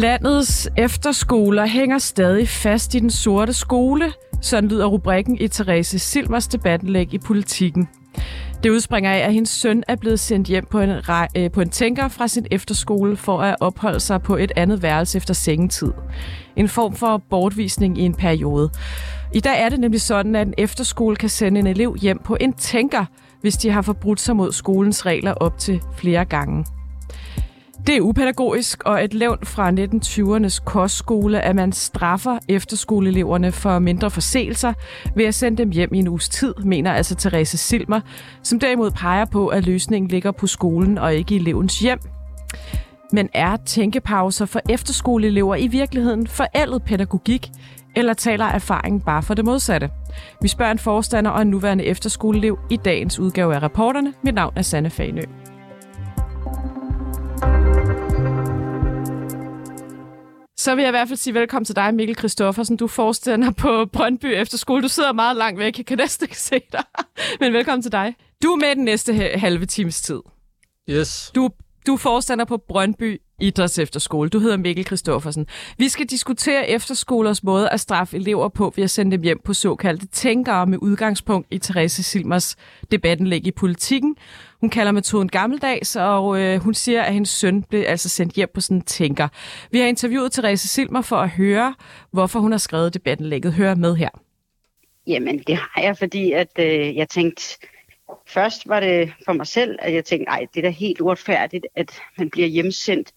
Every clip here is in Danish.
Landets efterskoler hænger stadig fast i den sorte skole. Sådan lyder rubrikken i Therese Silvers debattenlæg i politikken. Det udspringer af, at hendes søn er blevet sendt hjem på en, øh, på en tænker fra sin efterskole for at opholde sig på et andet værelse efter sengetid. En form for bortvisning i en periode. I dag er det nemlig sådan, at en efterskole kan sende en elev hjem på en tænker, hvis de har forbrudt sig mod skolens regler op til flere gange. Det er upædagogisk og et levn fra 1920'ernes kostskole, at man straffer efterskoleeleverne for mindre forseelser ved at sende dem hjem i en uges tid, mener altså Therese Silmer, som derimod peger på, at løsningen ligger på skolen og ikke i elevens hjem. Men er tænkepauser for efterskoleelever i virkeligheden forældet pædagogik, eller taler erfaringen bare for det modsatte? Vi spørger en forstander og en nuværende efterskoleelev i dagens udgave af rapporterne. Mit navn er Sanne Fanø. Så vil jeg i hvert fald sige velkommen til dig, Mikkel Kristoffersen. Du er forstander på Brøndby Efterskole. Du sidder meget langt væk. Jeg kan næsten ikke se dig. Men velkommen til dig. Du er med den næste halve times tid. Yes. Du, du er forstander på Brøndby Idræts Efterskole. Du hedder Mikkel Kristoffersen. Vi skal diskutere efterskolers måde at straffe elever på ved at sende dem hjem på såkaldte tænkere med udgangspunkt i Therese Silmers debattenlæg i politikken. Hun kalder metoden gammeldags, og øh, hun siger, at hendes søn blev altså sendt hjem på sådan en tænker. Vi har interviewet Therese Silmer for at høre, hvorfor hun har skrevet debattenlægget. Hør med her. Jamen, det har jeg, fordi at øh, jeg tænkte, først var det for mig selv, at jeg tænkte, nej, det er da helt uretfærdigt, at man bliver hjemsendt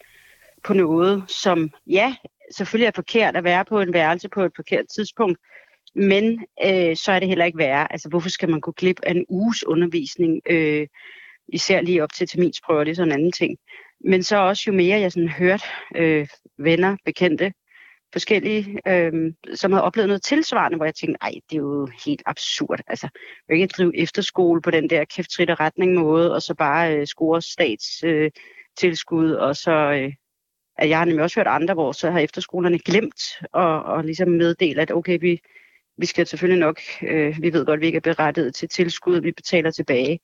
på noget, som, ja, selvfølgelig er forkert at være på en værelse på et forkert tidspunkt, men øh, så er det heller ikke værre. Altså, hvorfor skal man gå glip af en uges undervisning? Øh, især lige op til terminsprøver, det er sådan en anden ting. Men så også jo mere jeg sådan hørt øh, venner, bekendte, forskellige, øh, som havde oplevet noget tilsvarende, hvor jeg tænkte, nej, det er jo helt absurd. Altså, jeg ikke drive efterskole på den der kæft retning måde, og så bare øh, score stats øh, tilskud, og så øh, at jeg har nemlig også hørt andre, hvor så har efterskolerne glemt at, og ligesom meddele, at okay, vi, vi skal selvfølgelig nok, øh, vi ved godt, at vi ikke er berettiget til tilskud, vi betaler tilbage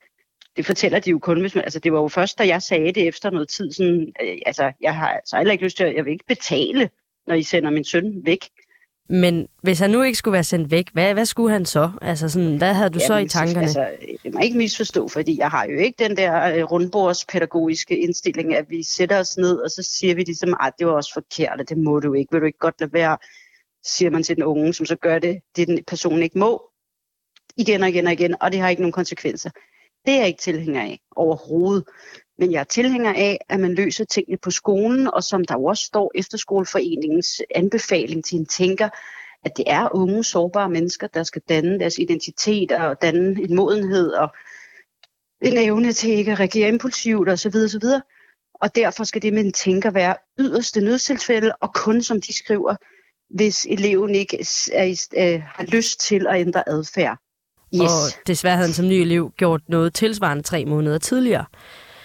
det fortæller de jo kun, hvis man, altså det var jo først, da jeg sagde det efter noget tid, sådan, øh, altså jeg har altså heller ikke lyst til, at jeg vil ikke betale, når I sender min søn væk. Men hvis han nu ikke skulle være sendt væk, hvad, hvad skulle han så? Altså sådan, hvad havde du Jamen, så i tankerne? Altså, det må ikke misforstå, fordi jeg har jo ikke den der øh, rundbordspædagogiske indstilling, at vi sætter os ned, og så siger vi ligesom, at det var også forkert, og det må du ikke. Vil du ikke godt lade være, siger man til den unge, som så gør det, det den person ikke må, igen og igen og igen, og det har ikke nogen konsekvenser. Det er jeg ikke tilhænger af overhovedet. Men jeg er tilhænger af, at man løser tingene på skolen, og som der også står efterskoleforeningens anbefaling til en tænker, at det er unge, sårbare mennesker, der skal danne deres identitet og danne en modenhed og en evne til ikke at reagere impulsivt osv. osv. Og derfor skal det med en tænker være yderste nødstilfælde, og kun som de skriver, hvis eleven ikke er, er, øh, har lyst til at ændre adfærd. Yes. Og desværre havde han som ny elev gjort noget tilsvarende tre måneder tidligere.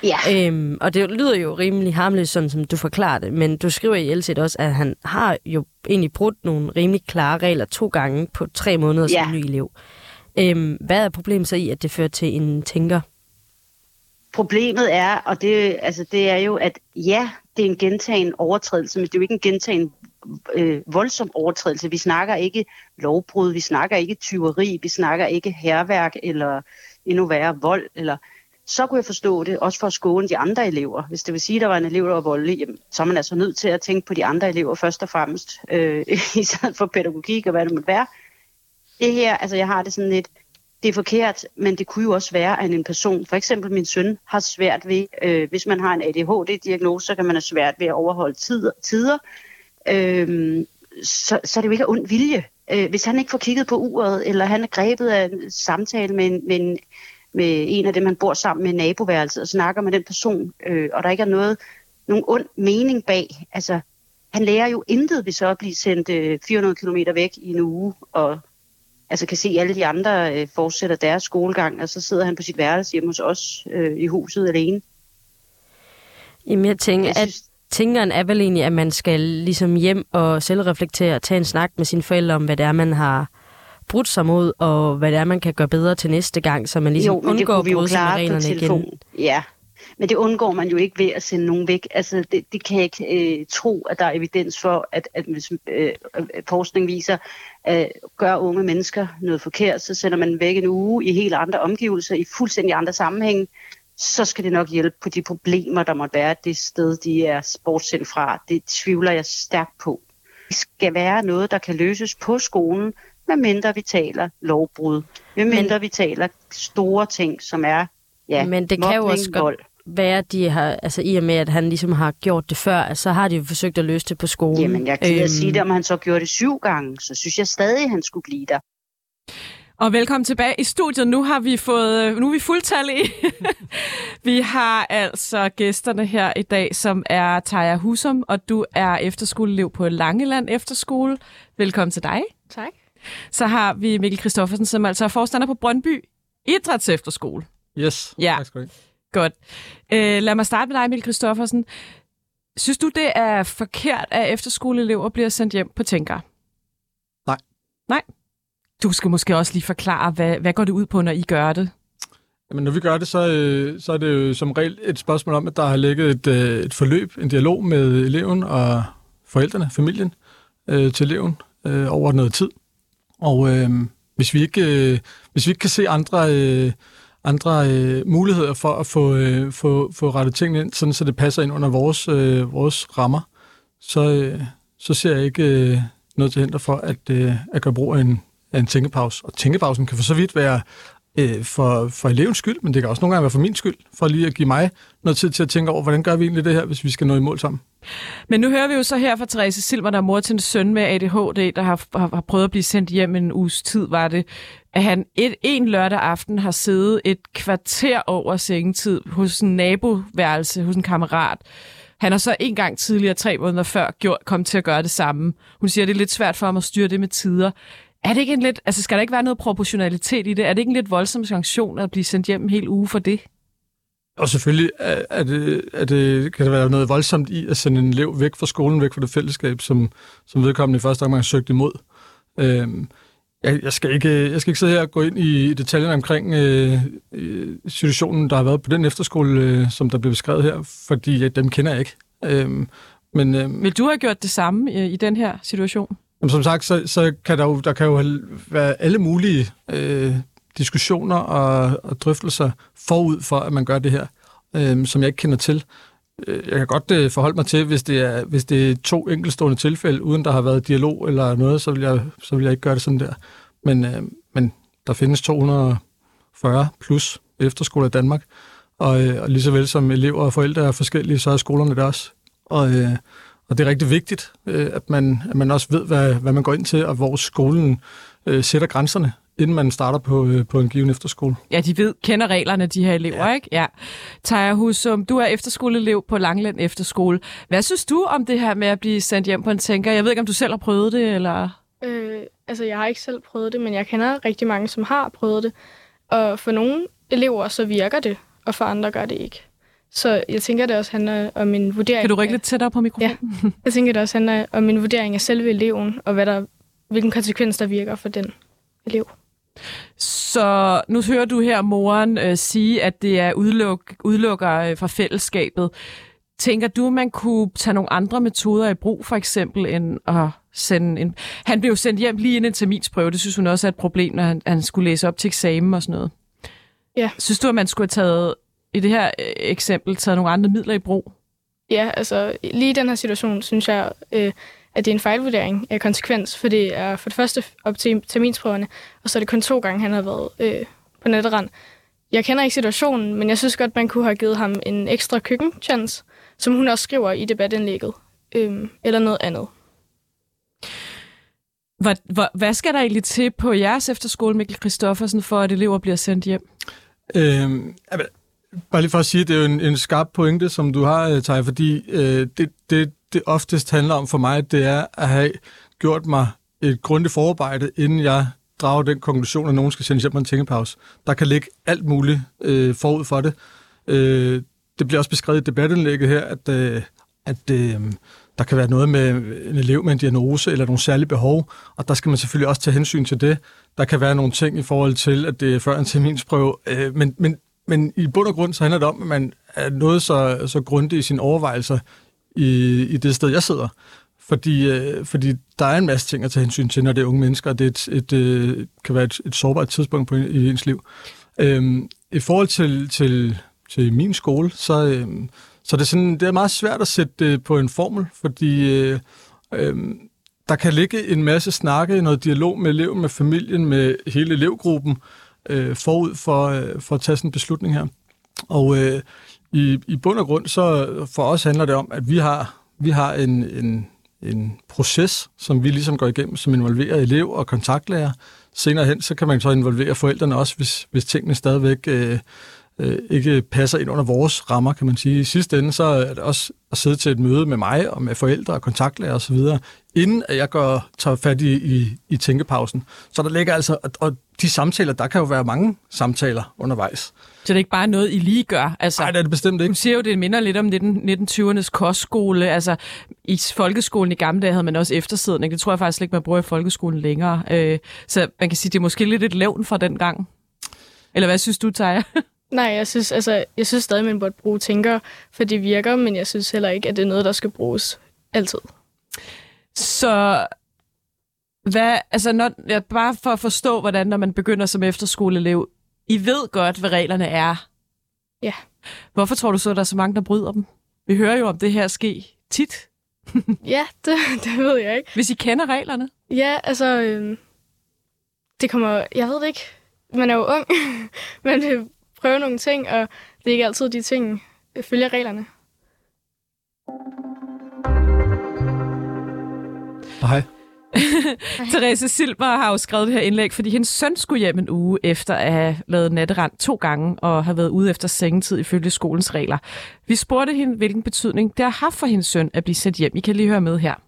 Ja. Øhm, og det lyder jo rimelig harmløst, sådan som du forklarer det, men du skriver i Elsit også, at han har jo egentlig brudt nogle rimelig klare regler to gange på tre måneder ja. som ny elev. Øhm, hvad er problemet så i, at det fører til en tænker? Problemet er, og det, altså, det er jo, at ja, det er en gentagen overtrædelse, men det er jo ikke en gentagen øh, voldsom overtrædelse. Vi snakker ikke lovbrud, vi snakker ikke tyveri, vi snakker ikke herværk eller endnu værre vold. Eller, så kunne jeg forstå det, også for at skåne de andre elever. Hvis det vil sige, at der var en elev, der var voldelig, jamen, så er man altså nødt til at tænke på de andre elever først og fremmest, øh, i stedet for pædagogik og hvad det måtte være. Det her, altså jeg har det sådan lidt, det er forkert, men det kunne jo også være, at en person, for eksempel min søn, har svært ved, øh, hvis man har en ADHD-diagnose, så kan man have svært ved at overholde tider, tider øh, så, så er det jo ikke ond vilje. Øh, hvis han ikke får kigget på uret, eller han er grebet af en samtale med en, med en, med en af dem, han bor sammen med naboværelset, og snakker med den person, øh, og der ikke er noget, nogen ond mening bag. Altså, han lærer jo intet ved så at blive sendt øh, 400 km væk i en uge, og altså kan se alle de andre øh, fortsætter deres skolegang, og så sidder han på sit værelse hjemme hos os øh, i huset alene. Jamen jeg tænker, jeg synes, at tænkeren er vel egentlig, at man skal ligesom hjem og selvreflektere og tage en snak med sine forældre om, hvad det er, man har brudt sig mod, og hvad det er, man kan gøre bedre til næste gang, så man ligesom jo, undgår at bryde sig med reglerne igen. Ja, Men det undgår man jo ikke ved at sende nogen væk. Altså, det, det kan jeg ikke øh, tro, at der er evidens for, at, at hvis øh, forskning viser, at gør unge mennesker noget forkert, så sender man væk en uge i helt andre omgivelser, i fuldstændig andre sammenhæng, så skal det nok hjælpe på de problemer, der måtte være det sted, de er bortsendt fra. Det tvivler jeg stærkt på. Det skal være noget, der kan løses på skolen, medmindre vi taler lovbrud. Medmindre Men... vi taler store ting, som er ja, Men det kan jo også godt være, de har, altså i og med, at han ligesom har gjort det før, så har de jo forsøgt at løse det på skolen. Jamen, jeg kan øhm... sige det, om han så gjorde det syv gange, så synes jeg stadig, at han skulle blive der. Og velkommen tilbage i studiet. Nu har vi fået, øh, nu er vi fuldtallige. vi har altså gæsterne her i dag, som er Taja Husum, og du er efterskoleelev på Langeland Efterskole. Velkommen til dig. Tak. Så har vi Mikkel Kristoffersen, som altså er forstander på Brøndby Idræts Efterskole. Yes, ja. tak skal du Godt. Øh, lad mig starte med dig, Mikkel Kristoffersen. Synes du, det er forkert, at efterskoleelever bliver sendt hjem på tænker? Nej. Nej? Du skal måske også lige forklare, hvad, hvad går det ud på, når I gør det? Jamen, når vi gør det, så, øh, så er det jo som regel et spørgsmål om, at der har ligget et, øh, et forløb, en dialog med eleven og forældrene, familien øh, til eleven øh, over noget tid. Og øh, hvis, vi ikke, øh, hvis vi ikke kan se andre, øh, andre øh, muligheder for at få, øh, få, få rettet tingene ind, sådan så det passer ind under vores, øh, vores rammer, så, øh, så ser jeg ikke øh, noget til hinder for at, øh, at gøre brug af en, af en tænkepause. Og tænkepausen kan for så vidt være øh, for, for elevens skyld, men det kan også nogle gange være for min skyld, for lige at give mig noget tid til at tænke over, hvordan gør vi egentlig det her, hvis vi skal nå i mål sammen. Men nu hører vi jo så her fra Therese Silver, der er mor til en søn med ADHD, der har, har, har prøvet at blive sendt hjem en uges tid, var det, at han et, en lørdag aften har siddet et kvarter over sengetid hos en naboværelse, hos en kammerat. Han har så en gang tidligere, tre måneder før, gjort, kom til at gøre det samme. Hun siger, at det er lidt svært for ham at styre det med tider. Er det ikke en lidt, altså skal der ikke være noget proportionalitet i det? Er det ikke en lidt voldsom sanktion at blive sendt hjem en hel uge for det? Og selvfølgelig er, er det, er det, kan der være noget voldsomt i at sende en elev væk fra skolen, væk fra det fællesskab, som, som vedkommende i første omgang søgt imod. Øhm, jeg, jeg, skal ikke, jeg skal ikke sidde her og gå ind i detaljen omkring øh, situationen, der har været på den efterskole, øh, som der blev beskrevet her, fordi ja, dem kender jeg ikke. Øhm, men, øh, Vil du have gjort det samme i, i den her situation? Jamen, som sagt, så, så kan der jo, der kan jo være alle mulige øh, diskussioner og, og drøftelser forud for, at man gør det her, øh, som jeg ikke kender til. Øh, jeg kan godt øh, forholde mig til, hvis det, er, hvis det er to enkeltstående tilfælde, uden der har været dialog eller noget, så vil jeg, så vil jeg ikke gøre det sådan der. Men, øh, men der findes 240 plus efterskoler i Danmark, og, øh, og lige så vel som elever og forældre er forskellige, så er skolerne der også. Og, øh, og det er rigtig vigtigt, øh, at, man, at man også ved, hvad, hvad man går ind til, og hvor skolen øh, sætter grænserne, inden man starter på, øh, på en given efterskole. Ja, de ved, kender reglerne, de her elever, ja. ikke? Ja. Taja Husum, du er efterskoleelev på Langland Efterskole. Hvad synes du om det her med at blive sendt hjem på en tænker? Jeg ved ikke, om du selv har prøvet det, eller... Øh, altså, jeg har ikke selv prøvet det, men jeg kender rigtig mange, som har prøvet det. Og for nogle elever, så virker det, og for andre gør det ikke. Så jeg tænker, det også handler om min vurdering. Kan du rykke lidt tættere på mikrofonen? Ja. Jeg tænker, det også handler om min vurdering af selve eleven, og hvad der, hvilken konsekvens der virker for den elev. Så nu hører du her moren øh, sige, at det er udluk, udelukker øh, fra fællesskabet. Tænker du, man kunne tage nogle andre metoder i brug, for eksempel, end at sende en... Han blev sendt hjem lige inden en terminsprøve. Det synes hun også er et problem, når han, han skulle læse op til eksamen og sådan noget. Ja. Synes du, at man skulle have taget, i det her øh, eksempel, taget nogle andre midler i brug? Ja, altså lige i den her situation, synes jeg, øh, at det er en fejlvurdering af konsekvens, for det er for det første op til terminsprøverne, og så er det kun to gange, han har været øh, på netterand. Jeg kender ikke situationen, men jeg synes godt, man kunne have givet ham en ekstra køkkenchance, som hun også skriver i debatindlægget, øh, eller noget andet. Hvad, hvad, hvad skal der egentlig til på jeres efterskole, Mikkel Christoffersen, for at elever bliver sendt hjem? Øhm, bare lige for at sige, det er jo en, en skarp pointe, som du har, øh, Tej, fordi øh, det, det, det oftest handler om for mig, det er at have gjort mig et grundigt forarbejde, inden jeg drager den konklusion, at nogen skal sendes hjem på en tænkepause. Der kan ligge alt muligt øh, forud for det. Øh, det bliver også beskrevet i debatindlægget her, at, øh, at øh, der kan være noget med en elev med en diagnose eller nogle særlige behov, og der skal man selvfølgelig også tage hensyn til det. Der kan være nogle ting i forhold til, at det er før en terminsprøve, øh, men, men men i bund og grund så handler det om, at man er noget så, så grundigt i sine overvejelser i, i det sted, jeg sidder. Fordi, øh, fordi der er en masse ting at tage hensyn til, når det er unge mennesker, og det er et, et, øh, kan være et, et sårbart tidspunkt på, i ens liv. Øhm, I forhold til, til, til min skole, så, øhm, så det er sådan, det er meget svært at sætte det på en formel, fordi øh, øh, der kan ligge en masse snakke, noget dialog med eleven, med familien, med hele elevgruppen, øh, forud for, øh, for at tage sådan en beslutning her. Og øh, i, i bund og grund, så for os handler det om, at vi har, vi har en, en, en proces, som vi ligesom går igennem, som involverer elev og kontaktlærer. Senere hen, så kan man så involvere forældrene også, hvis, hvis tingene stadigvæk øh, øh, ikke passer ind under vores rammer, kan man sige. I sidste ende, så er det også at sidde til et møde med mig og med forældre og kontaktlærer osv., inden at jeg går, tager fat i, i, i tænkepausen. Så der ligger altså, og de samtaler, der kan jo være mange samtaler undervejs. Så det er ikke bare noget, I lige gør? Altså, Nej, det er det bestemt ikke. Du siger jo, det minder lidt om 19, 1920'ernes kostskole. Altså, i folkeskolen i gamle dage havde man også eftersidning. Det tror jeg faktisk ikke, man bruger i folkeskolen længere. Øh, så man kan sige, det er måske lidt et levn fra den gang. Eller hvad synes du, Taja? Nej, jeg synes, altså, jeg synes stadig, man burde bruge tænker, for det virker, men jeg synes heller ikke, at det er noget, der skal bruges altid. Så hvad, altså når, ja, bare for at forstå, hvordan når man begynder som efterskoleelev, I ved godt, hvad reglerne er. Ja. Hvorfor tror du så, at der er så mange, der bryder dem? Vi hører jo om det her ske tit. ja, det, det ved jeg ikke. Hvis I kender reglerne? Ja, altså, øh, det kommer, jeg ved det ikke. Man er jo ung. man vil prøve nogle ting, og det er ikke altid de ting, følger reglerne. Hej. Therese Silber har jo skrevet det her indlæg, fordi hendes søn skulle hjem en uge efter at have lavet natterand to gange og have været ude efter sengetid ifølge skolens regler. Vi spurgte hende, hvilken betydning det har haft for hendes søn at blive sendt hjem. I kan lige høre med her.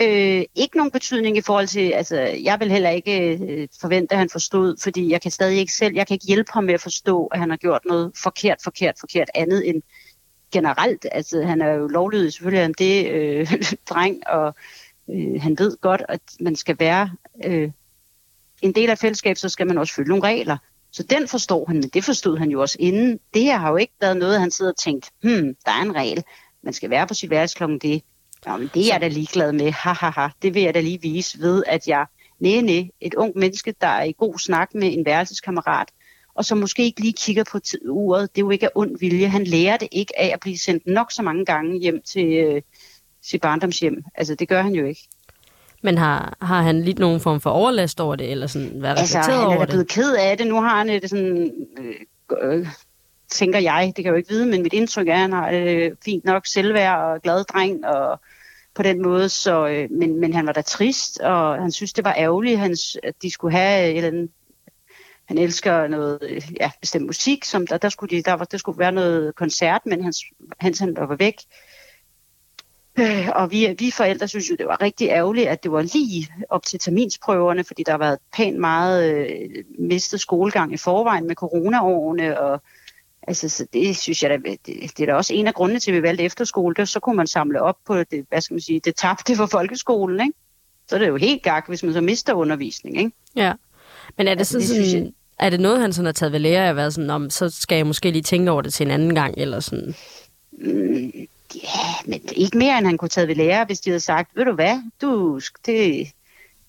Øh, ikke nogen betydning i forhold til, altså jeg vil heller ikke øh, forvente, at han forstod, fordi jeg kan stadig ikke selv, jeg kan ikke hjælpe ham med at forstå, at han har gjort noget forkert, forkert, forkert andet end generelt. Altså han er jo lovlydig, selvfølgelig er han det, øh, dreng, og øh, han ved godt, at man skal være øh, en del af fællesskab, så skal man også følge nogle regler. Så den forstår han, men det forstod han jo også inden. Det her har jo ikke været noget, han sidder og tænkt, hmm, der er en regel, man skal være på sit værelse klokken det. Nå, men det er jeg da ligeglad med, ha, ha, ha. Det vil jeg da lige vise ved, at jeg, næ, næ, et ung menneske, der er i god snak med en værelseskammerat, og som måske ikke lige kigger på uret, det er jo ikke af ond vilje. Han lærer det ikke af at blive sendt nok så mange gange hjem til, øh, sit barndomshjem. Altså, det gør han jo ikke. Men har, har han lidt nogen form for overlast over det, eller sådan været altså, reflekteret over det? han er blevet ked af det. Nu har han det sådan, øh, øh, tænker jeg, det kan jeg jo ikke vide, men mit indtryk er, at han har øh, fint nok selvværd og glad dreng, og på den måde, så, øh, men, men han var da trist, og han synes, det var ærgerligt, hans, at de skulle have øh, et eller andet han elsker noget øh, ja, bestemt musik, som der, der, skulle de, der, var, der skulle være noget koncert, men hans, hans han var væk. Øh, og vi, vi forældre synes jo, det var rigtig ærgerligt, at det var lige op til terminsprøverne, fordi der har været pænt meget øh, mistet skolegang i forvejen med coronaårene, og altså, så det synes jeg, da, det, det er da også en af grundene til, at vi valgte efterskole, det, så kunne man samle op på det, hvad skal man sige, det tabte for folkeskolen, ikke? Så er det jo helt gak, hvis man så mister undervisning, ikke? Ja, men er det altså, sådan, det jeg... er det noget, han sådan har taget ved lære af at være sådan, om, så skal jeg måske lige tænke over det til en anden gang, eller sådan? Mm, Ja, men ikke mere, end han kunne tage ved lære, hvis de havde sagt, ved du hvad, du, det,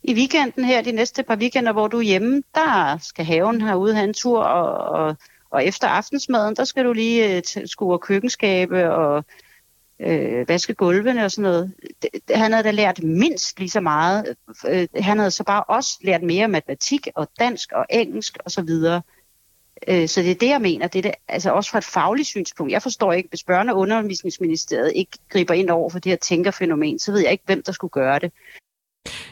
i weekenden her, de næste par weekender, hvor du er hjemme, der skal haven herude have en tur, og, og, og efter aftensmaden, der skal du lige uh, skure køkkenskabe og øh, vaske gulvene og sådan noget. Det, han havde da lært mindst lige så meget. Øh, han havde så bare også lært mere matematik og dansk og engelsk og så videre. Øh, så det er det, jeg mener. Det er det, altså også fra et fagligt synspunkt. Jeg forstår ikke, hvis børne- og undervisningsministeriet ikke griber ind over for det her tænkerfænomen, så ved jeg ikke, hvem der skulle gøre det.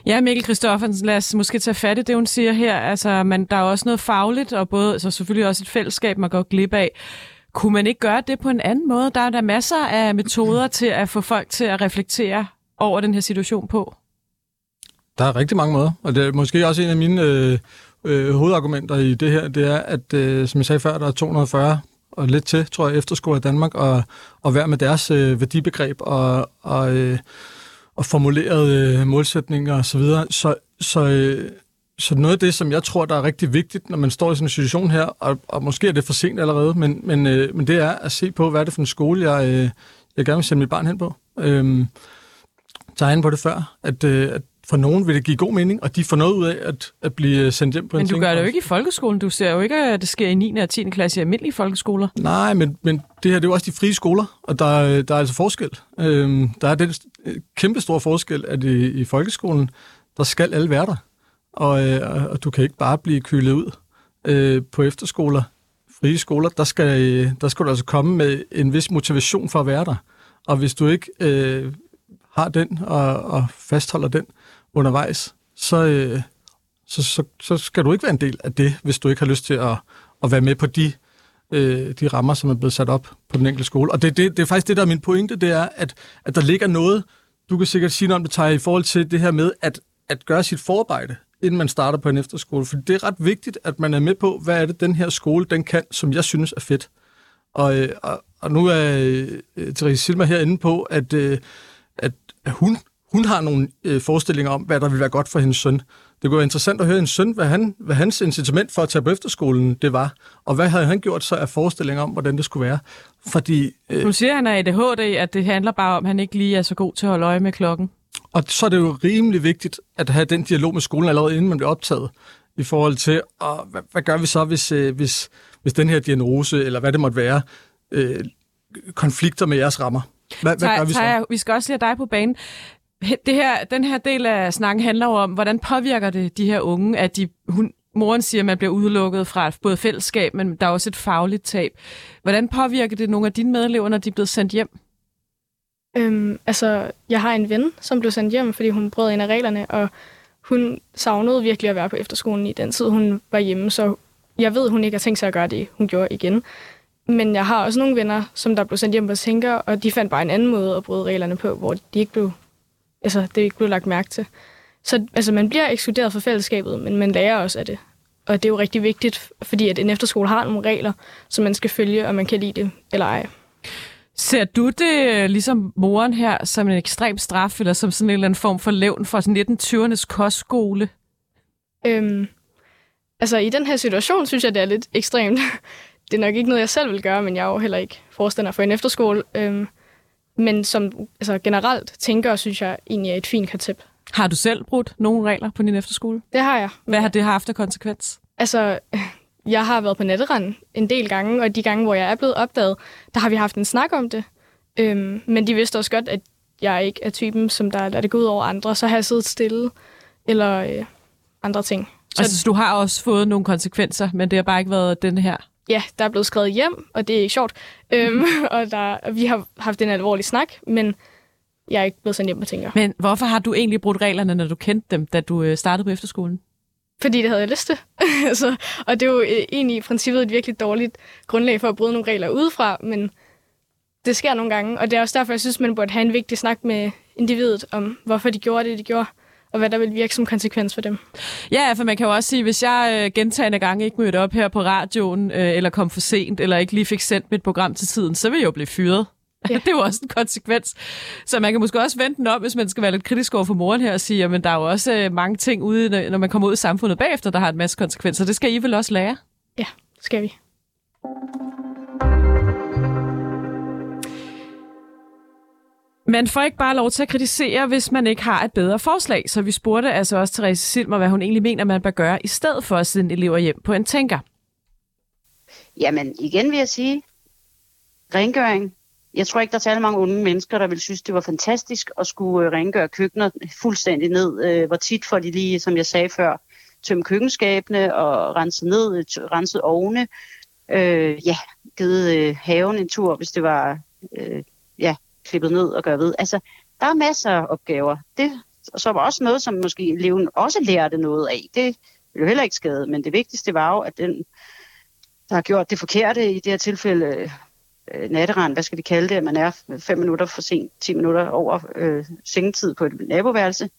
Ja, Mikkel Christoffersen, lad os måske tage fat i det, hun siger her. Altså, man, der er også noget fagligt, og både, altså selvfølgelig også et fællesskab, man går glip af. Kunne man ikke gøre det på en anden måde? Der er der masser af metoder til at få folk til at reflektere over den her situation på. Der er rigtig mange måder, og det er måske også en af mine øh, øh, hovedargumenter i det her, det er, at øh, som jeg sagde før, der er 240 og lidt til, tror jeg, efterskoler i Danmark, og, og være med deres øh, værdibegreb og, og, øh, og formulerede øh, målsætninger osv. Så, så, så, øh, så noget af det, som jeg tror, der er rigtig vigtigt, når man står i sådan en situation her, og, og måske er det for sent allerede, men, men, øh, men det er at se på, hvad er det for en skole, jeg, øh, jeg gerne vil sende mit barn hen på. Øh, jeg på det før, at, øh, at for nogen vil det give god mening, og de får noget ud af at, at blive sendt hjem på men en Men du gør det jo ikke i folkeskolen. Du ser jo ikke, at det sker i 9. og 10. klasse i almindelige folkeskoler. Nej, men, men det her det er jo også de frie skoler, og der, der er altså forskel. Øhm, der er den Øh, kæmpe stor forskel, at i, i folkeskolen, der skal alle være der. Og, øh, og du kan ikke bare blive kølet ud øh, på efterskoler, frie skoler. Der skal, øh, der skal du altså komme med en vis motivation for at være der. Og hvis du ikke øh, har den og, og fastholder den undervejs, så, øh, så, så, så skal du ikke være en del af det, hvis du ikke har lyst til at, at være med på de, øh, de rammer, som er blevet sat op på den enkelte skole. Og det, det, det er faktisk det, der er min pointe, det er, at, at der ligger noget, du kan sikkert sige noget om det, tager i forhold til det her med at, at gøre sit forarbejde, inden man starter på en efterskole. For det er ret vigtigt, at man er med på, hvad er det, den her skole, den kan, som jeg synes er fedt. Og, øh, og, og nu er øh, Therese Silmer herinde på, at, øh, at hun, hun har nogle øh, forestillinger om, hvad der vil være godt for hendes søn. Det kunne være interessant at høre en søn, hvad, han, hvad hans incitament for at tage på efterskolen det var, og hvad havde han gjort så af forestillinger om, hvordan det skulle være. Fordi, øh, nu siger han er ADHD, at det handler bare om, at han ikke lige er så god til at holde øje med klokken. Og så er det jo rimelig vigtigt at have den dialog med skolen allerede inden man bliver optaget, i forhold til, og hvad, hvad gør vi så, hvis, øh, hvis, hvis den her diagnose, eller hvad det måtte være, øh, konflikter med jeres rammer? Hvad, hvad gør vi så? Taja, vi skal også lige have dig på banen. Det her, den her del af snakken handler jo om, hvordan påvirker det de her unge, at de, hun, moren siger, at man bliver udelukket fra både fællesskab, men der er også et fagligt tab. Hvordan påvirker det nogle af dine medelever, når de er blevet sendt hjem? Øhm, altså, jeg har en ven, som blev sendt hjem, fordi hun brød en af reglerne, og hun savnede virkelig at være på efterskolen i den tid, hun var hjemme, så jeg ved, hun ikke har tænkt sig at gøre det, hun gjorde igen. Men jeg har også nogle venner, som der blev sendt hjem på tænker, og de fandt bare en anden måde at bryde reglerne på, hvor de ikke blev, altså, det ikke blev lagt mærke til. Så altså, man bliver ekskluderet fra fællesskabet, men man lærer også af det. Og det er jo rigtig vigtigt, fordi at en efterskole har nogle regler, som man skal følge, og man kan lide det eller ej. Ser du det øh, ligesom moren her som en ekstrem straf, eller som sådan en eller anden form for levn for 1920'ernes kostskole? Øhm, altså i den her situation synes jeg, det er lidt ekstremt. Det er nok ikke noget, jeg selv vil gøre, men jeg er jo heller ikke forstander for en efterskole. Øhm, men som altså, generelt tænker, synes jeg egentlig er et fint koncept. Har du selv brudt nogle regler på din efterskole? Det har jeg. Hvad har det haft af konsekvens? Altså, jeg har været på netterand en del gange, og de gange, hvor jeg er blevet opdaget, der har vi haft en snak om det. Øhm, men de vidste også godt, at jeg ikke er typen, som der lader det gå ud over andre. Så har jeg siddet stille, eller øh, andre ting. Så altså, du har også fået nogle konsekvenser, men det har bare ikke været den her? Ja, der er blevet skrevet hjem, og det er ikke sjovt. Øhm, og der, vi har haft en alvorlig snak, men jeg er ikke blevet sendt hjem på tænker. Men hvorfor har du egentlig brudt reglerne, når du kendte dem, da du øh, startede på efterskolen? Fordi det havde jeg lyst til. altså, og det er jo øh, egentlig i princippet et virkelig dårligt grundlag for at bryde nogle regler udefra, men det sker nogle gange, og det er også derfor, jeg synes, man burde have en vigtig snak med individet om, hvorfor de gjorde det, de gjorde, og hvad der vil virke som konsekvens for dem. Ja, for man kan jo også sige, hvis jeg øh, gentagende gange ikke mødte op her på radioen, øh, eller kom for sent, eller ikke lige fik sendt mit program til tiden, så vil jeg jo blive fyret. Ja. det er jo også en konsekvens. Så man kan måske også vente den om, hvis man skal være lidt kritisk over for moren her og sige, at der er jo også øh, mange ting ude, når man kommer ud i samfundet bagefter, der har en masse konsekvenser. Det skal I vel også lære? Ja, det skal vi. Man får ikke bare lov til at kritisere, hvis man ikke har et bedre forslag. Så vi spurgte altså også Therese Silmer, hvad hun egentlig mener, man bør gøre, i stedet for at sende elever hjem på en tænker. Jamen, igen vil jeg sige, rengøring, jeg tror ikke, der er særlig mange unge mennesker, der vil synes, det var fantastisk at skulle øh, rengøre køkkener fuldstændig ned. Øh, hvor tit får de lige, som jeg sagde før, tømme køkkenskabene og rense ned, øh, renset ovne. Øh, ja, givet øh, haven en tur, hvis det var øh, ja, klippet ned og gøre ved. Altså, der er masser af opgaver. Det som også noget, som måske eleven også lærte noget af. Det ville jo heller ikke skade, men det vigtigste var jo, at den, der har gjort det forkerte i det her tilfælde, øh, natterand, hvad skal vi kalde det, at man er fem minutter for sent, 10 minutter over øh, sengetid på et naboværelse.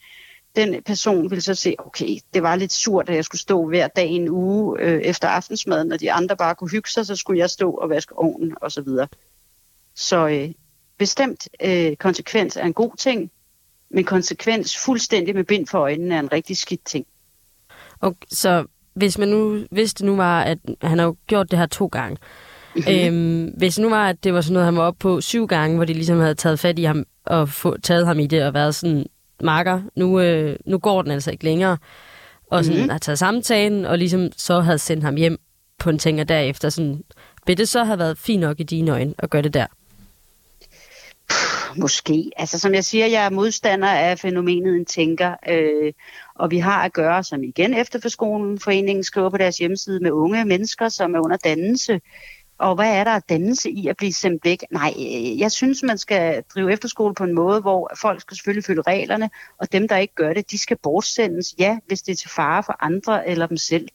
Den person ville så se, okay, det var lidt surt, at jeg skulle stå hver dag en uge øh, efter aftensmaden, når de andre bare kunne hygge sig, så skulle jeg stå og vaske ovnen osv. Så, videre. så øh, bestemt øh, konsekvens er en god ting, men konsekvens fuldstændig med bind for øjnene er en rigtig skidt ting. Og så hvis, man nu, hvis det nu var, at han har jo gjort det her to gange, mm-hmm. øhm, hvis det nu var, at det var sådan noget, han var oppe på syv gange, hvor de ligesom havde taget fat i ham og få, taget ham i det og været sådan, marker, nu, øh, nu går den altså ikke længere, og sådan mm-hmm. har taget samtalen, og ligesom så havde sendt ham hjem på en tænker derefter, sådan, vil det så have været fint nok i dine øjne at gøre det der? Måske. Altså som jeg siger, jeg er modstander af fænomenet en tænker, øh, og vi har at gøre, som igen efter for skolen, foreningen skriver på deres hjemmeside, med unge mennesker, som er under dannelse. Og hvad er der at dannelse i at blive sendt væk? Nej, øh, jeg synes, man skal drive efterskole på en måde, hvor folk skal selvfølgelig følge reglerne, og dem, der ikke gør det, de skal bortsendes, ja, hvis det er til fare for andre eller dem selv.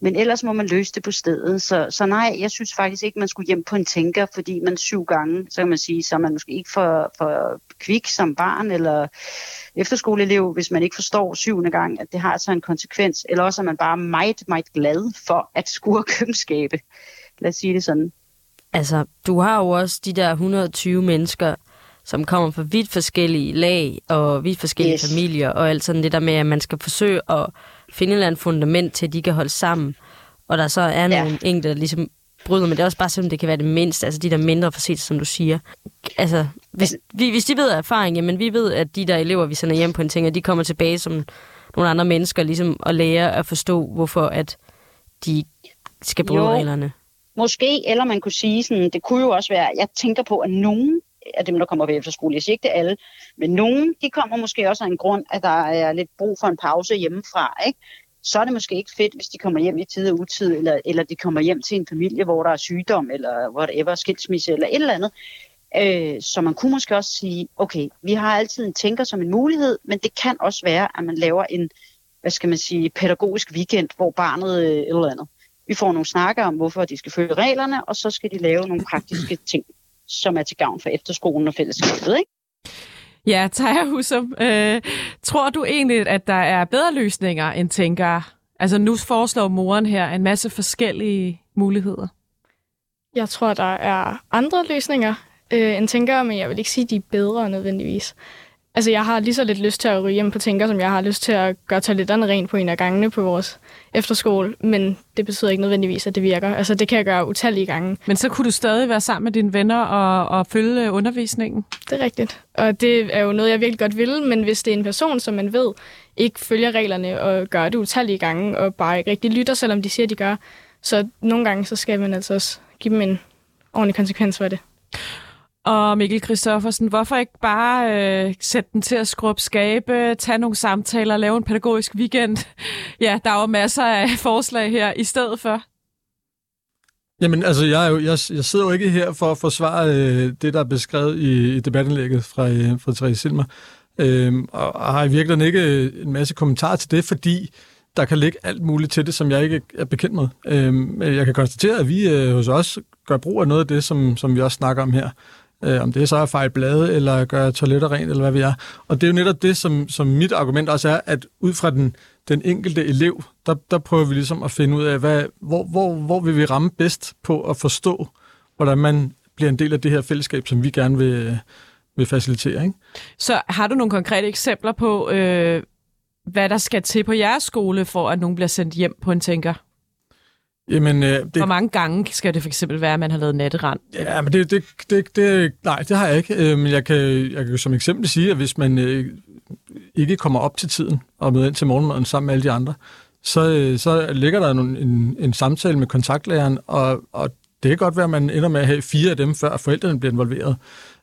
Men ellers må man løse det på stedet. Så, så nej, jeg synes faktisk ikke, man skulle hjem på en tænker, fordi man syv gange, så kan man sige, så er man måske ikke for, for kvik som barn eller efterskoleelev, hvis man ikke forstår syvende gang, at det har altså en konsekvens. Eller også er man bare meget, meget glad for at skure køkkenskabe. Lad os sige det sådan. Altså, du har jo også de der 120 mennesker, som kommer fra vidt forskellige lag og vidt forskellige yes. familier, og alt sådan det der med, at man skal forsøge at finde et eller andet fundament til, at de kan holde sammen. Og der så er nogle ja. enkelte, der ligesom bryder, men det er også bare simpelthen, det kan være det mindste, altså de der mindre forseelser, som du siger. Altså, hvis, vi, hvis de ved af erfaring, jamen vi ved, at de der elever, vi sender hjem på en ting, at de kommer tilbage som nogle andre mennesker, ligesom at lære at forstå, hvorfor at de skal bryde jo, reglerne. Måske, eller man kunne sige sådan, det kunne jo også være, jeg tænker på, at nogen af dem, der kommer på efterskole, jeg siger ikke det alle, men nogen, de kommer måske også af en grund, at der er lidt brug for en pause hjemmefra, ikke? så er det måske ikke fedt, hvis de kommer hjem i tid og utid, eller, eller de kommer hjem til en familie, hvor der er sygdom, eller whatever, skilsmisse, eller et eller andet. Øh, så man kunne måske også sige, okay, vi har altid en tænker som en mulighed, men det kan også være, at man laver en, hvad skal man sige, pædagogisk weekend, hvor barnet øh, eller andet. Vi får nogle snakker om, hvorfor de skal følge reglerne, og så skal de lave nogle praktiske ting, som er til gavn for efterskolen og fællesskabet, ikke? Ja, Taja Husum, øh, tror du egentlig, at der er bedre løsninger end tænker? Altså nu foreslår moren her en masse forskellige muligheder. Jeg tror, der er andre løsninger øh, end tænker, men jeg vil ikke sige, at de er bedre nødvendigvis. Altså, jeg har lige så lidt lyst til at ryge hjem på tænker, som jeg har lyst til at gøre toiletterne rent på en af gangene på vores efterskole, men det betyder ikke nødvendigvis, at det virker. Altså, det kan jeg gøre utallige gange. Men så kunne du stadig være sammen med dine venner og, og følge undervisningen? Det er rigtigt. Og det er jo noget, jeg virkelig godt vil, men hvis det er en person, som man ved ikke følger reglerne og gør det utallige gange, og bare ikke rigtig lytter, selvom de siger, at de gør, så nogle gange, så skal man altså også give dem en ordentlig konsekvens for det. Og Mikkel Christoffersen, hvorfor ikke bare øh, sætte den til at skrubbe skabe, tage nogle samtaler, lave en pædagogisk weekend? Ja, der er jo masser af forslag her i stedet for. Jamen, altså, jeg, er jo, jeg, jeg sidder jo ikke her for at forsvare øh, det, der er beskrevet i, i debattenlægget fra, øh, fra Therese Silmer, øh, og, og har i virkeligheden ikke øh, en masse kommentarer til det, fordi der kan ligge alt muligt til det, som jeg ikke er bekendt med. Øh, jeg kan konstatere, at vi øh, hos os gør brug af noget af det, som, som vi også snakker om her. Øh, om det så er fejl blade, eller gøre toiletter rent, eller hvad vi er. Og det er jo netop det, som, som mit argument også er, at ud fra den, den enkelte elev, der, der prøver vi ligesom at finde ud af, hvad, hvor, hvor, hvor vil vi ramme bedst på at forstå, hvordan man bliver en del af det her fællesskab, som vi gerne vil, vil facilitere. Ikke? Så har du nogle konkrete eksempler på, øh, hvad der skal til på jeres skole, for at nogen bliver sendt hjem på en tænker? Jamen, øh, det, Hvor mange gange skal det for eksempel være, at man har lavet natterand? Ja, men det, det, det, det, nej, det har jeg ikke. Øh, men jeg kan, jeg kan som eksempel sige, at hvis man øh, ikke kommer op til tiden og møder ind til morgenmaden sammen med alle de andre, så, øh, så ligger der en, en, en samtale med kontaktlæreren, og, og det kan godt være, at man ender med at have fire af dem, før forældrene bliver involveret.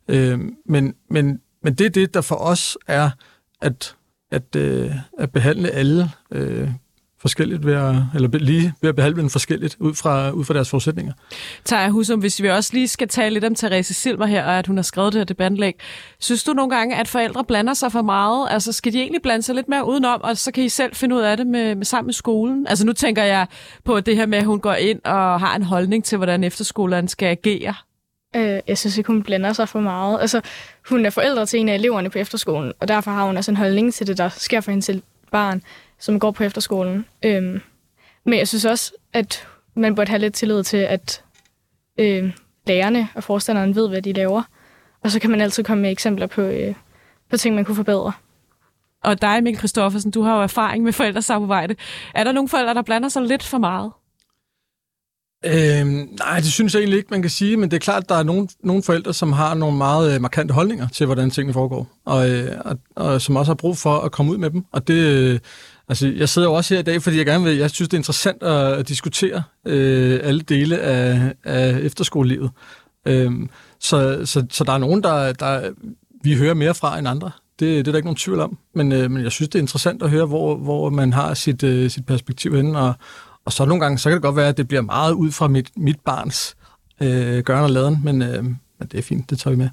Øh, men, men, men det er det, der for os er at, at, øh, at behandle alle øh, forskelligt ved at, eller lige ved at behandle dem forskelligt ud fra, ud fra deres forudsætninger. Taja Husum, hvis vi også lige skal tale lidt om Therese Silmer her, og at hun har skrevet det her debatlæg. Synes du nogle gange, at forældre blander sig for meget? Altså skal de egentlig blande sig lidt mere udenom, og så kan I selv finde ud af det med, med sammen med skolen? Altså nu tænker jeg på det her med, at hun går ind og har en holdning til, hvordan efterskolerne skal agere. Øh, jeg synes ikke, hun blander sig for meget. Altså, hun er forældre til en af eleverne på efterskolen, og derfor har hun også en holdning til det, der sker for hendes barn som går på efterskolen. Øhm, men jeg synes også, at man burde have lidt tillid til, at øh, lærerne og forstanderen ved, hvad de laver. Og så kan man altid komme med eksempler på, øh, på ting, man kunne forbedre. og dig, Mikkel Christoffersen, du har jo erfaring med forældresamarbejde. Er der nogle forældre, der blander sig lidt for meget? Øhm, nej, det synes jeg egentlig ikke, man kan sige, men det er klart, at der er nogle, nogle forældre, som har nogle meget øh, markante holdninger til, hvordan tingene foregår, og, øh, og, og som også har brug for at komme ud med dem. Og det, øh, altså, jeg sidder jo også her i dag, fordi jeg gerne vil, jeg synes, det er interessant at, at diskutere øh, alle dele af, af efterskolelivet. Øh, så, så, så der er nogen, der, der vi hører mere fra end andre. Det, det er der ikke nogen tvivl om. Men, øh, men jeg synes, det er interessant at høre, hvor, hvor man har sit, øh, sit perspektiv henne, og, og så nogle gange, så kan det godt være, at det bliver meget ud fra mit, mit barns øh, gørn og laden, men, øh, men det er fint, det tager vi med.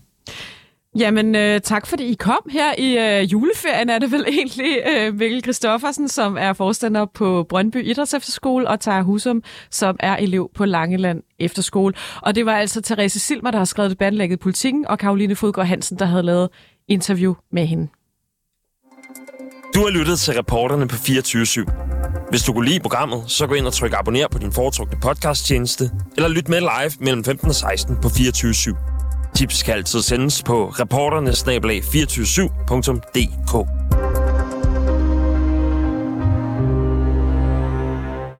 Jamen, øh, tak fordi I kom her i øh, juleferien, er det vel egentlig øh, Mikkel Kristoffersen, som er forstander på Brøndby Idrætsefterskole, og Tager Husum, som er elev på Langeland Efterskole. Og det var altså Therese Silmer, der har skrevet debatlægget Politikken, og Karoline Fodgaard Hansen, der havde lavet interview med hende. Du har lyttet til reporterne på 24 /7. Hvis du kunne lide programmet, så gå ind og tryk abonner på din foretrukne podcasttjeneste, eller lyt med live mellem 15 og 16 på 24 /7. Tips kan altid sendes på reporternesnablag247.dk.